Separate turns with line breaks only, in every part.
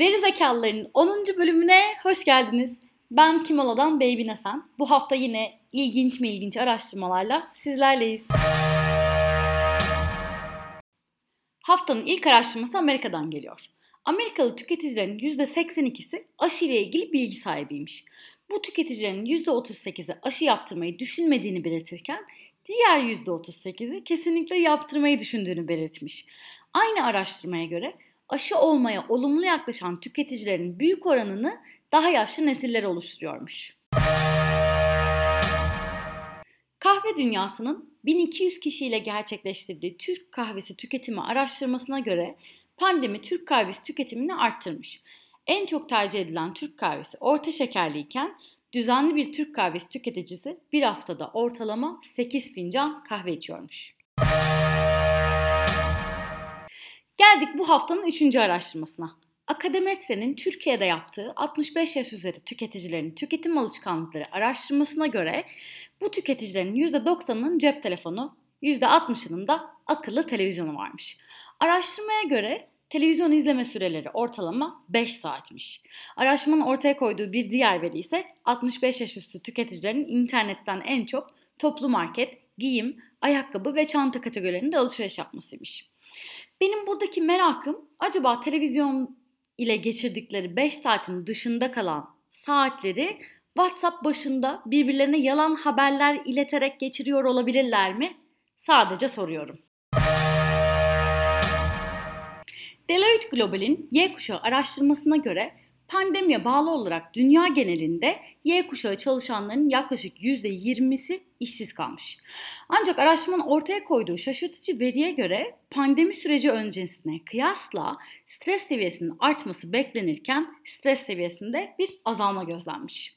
Gerizekalıların 10. bölümüne hoş geldiniz. Ben Kimola'dan Baby Nesen. Bu hafta yine ilginç mi ilginç araştırmalarla sizlerleyiz. Haftanın ilk araştırması Amerika'dan geliyor. Amerikalı tüketicilerin %82'si aşı ile ilgili bilgi sahibiymiş. Bu tüketicilerin %38'i aşı yaptırmayı düşünmediğini belirtirken diğer %38'i kesinlikle yaptırmayı düşündüğünü belirtmiş. Aynı araştırmaya göre aşı olmaya olumlu yaklaşan tüketicilerin büyük oranını daha yaşlı nesiller oluşturuyormuş. Kahve dünyasının 1200 kişiyle gerçekleştirdiği Türk kahvesi tüketimi araştırmasına göre pandemi Türk kahvesi tüketimini arttırmış. En çok tercih edilen Türk kahvesi orta şekerliyken düzenli bir Türk kahvesi tüketicisi bir haftada ortalama 8 fincan kahve içiyormuş. Geldik bu haftanın üçüncü araştırmasına. Akademetre'nin Türkiye'de yaptığı 65 yaş üzeri tüketicilerin tüketim alışkanlıkları araştırmasına göre bu tüketicilerin %90'ının cep telefonu, %60'ının da akıllı televizyonu varmış. Araştırmaya göre televizyon izleme süreleri ortalama 5 saatmiş. Araştırmanın ortaya koyduğu bir diğer veri ise 65 yaş üstü tüketicilerin internetten en çok toplu market, giyim, ayakkabı ve çanta kategorilerinde alışveriş yapmasıymış. Benim buradaki merakım acaba televizyon ile geçirdikleri 5 saatin dışında kalan saatleri WhatsApp başında birbirlerine yalan haberler ileterek geçiriyor olabilirler mi? Sadece soruyorum. Deloitte Global'in Y kuşağı araştırmasına göre Pandemiye bağlı olarak dünya genelinde Y kuşağı çalışanların yaklaşık %20'si işsiz kalmış. Ancak araştırmanın ortaya koyduğu şaşırtıcı veriye göre pandemi süreci öncesine kıyasla stres seviyesinin artması beklenirken stres seviyesinde bir azalma gözlenmiş.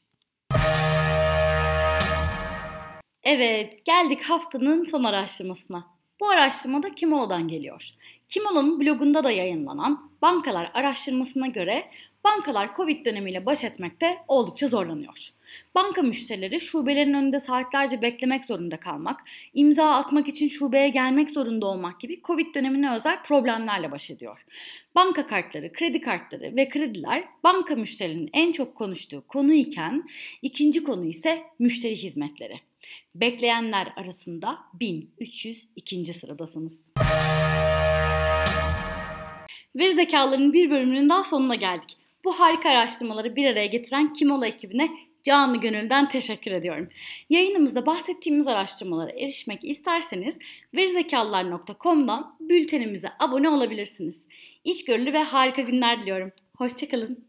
Evet, geldik haftanın son araştırmasına. Bu araştırma da Kimolo'dan geliyor. Kimolo'nun blogunda da yayınlanan bankalar araştırmasına göre bankalar Covid dönemiyle baş etmekte oldukça zorlanıyor. Banka müşterileri şubelerin önünde saatlerce beklemek zorunda kalmak, imza atmak için şubeye gelmek zorunda olmak gibi Covid dönemine özel problemlerle baş ediyor. Banka kartları, kredi kartları ve krediler banka müşterilerinin en çok konuştuğu konu iken ikinci konu ise müşteri hizmetleri. Bekleyenler arasında 1302. sıradasınız. Veri zekalarının bir bölümünün daha sonuna geldik. Bu harika araştırmaları bir araya getiren Kimola ekibine canlı gönülden teşekkür ediyorum. Yayınımızda bahsettiğimiz araştırmalara erişmek isterseniz verizekalılar.com'dan bültenimize abone olabilirsiniz. İçgörülü ve harika günler diliyorum. Hoşçakalın.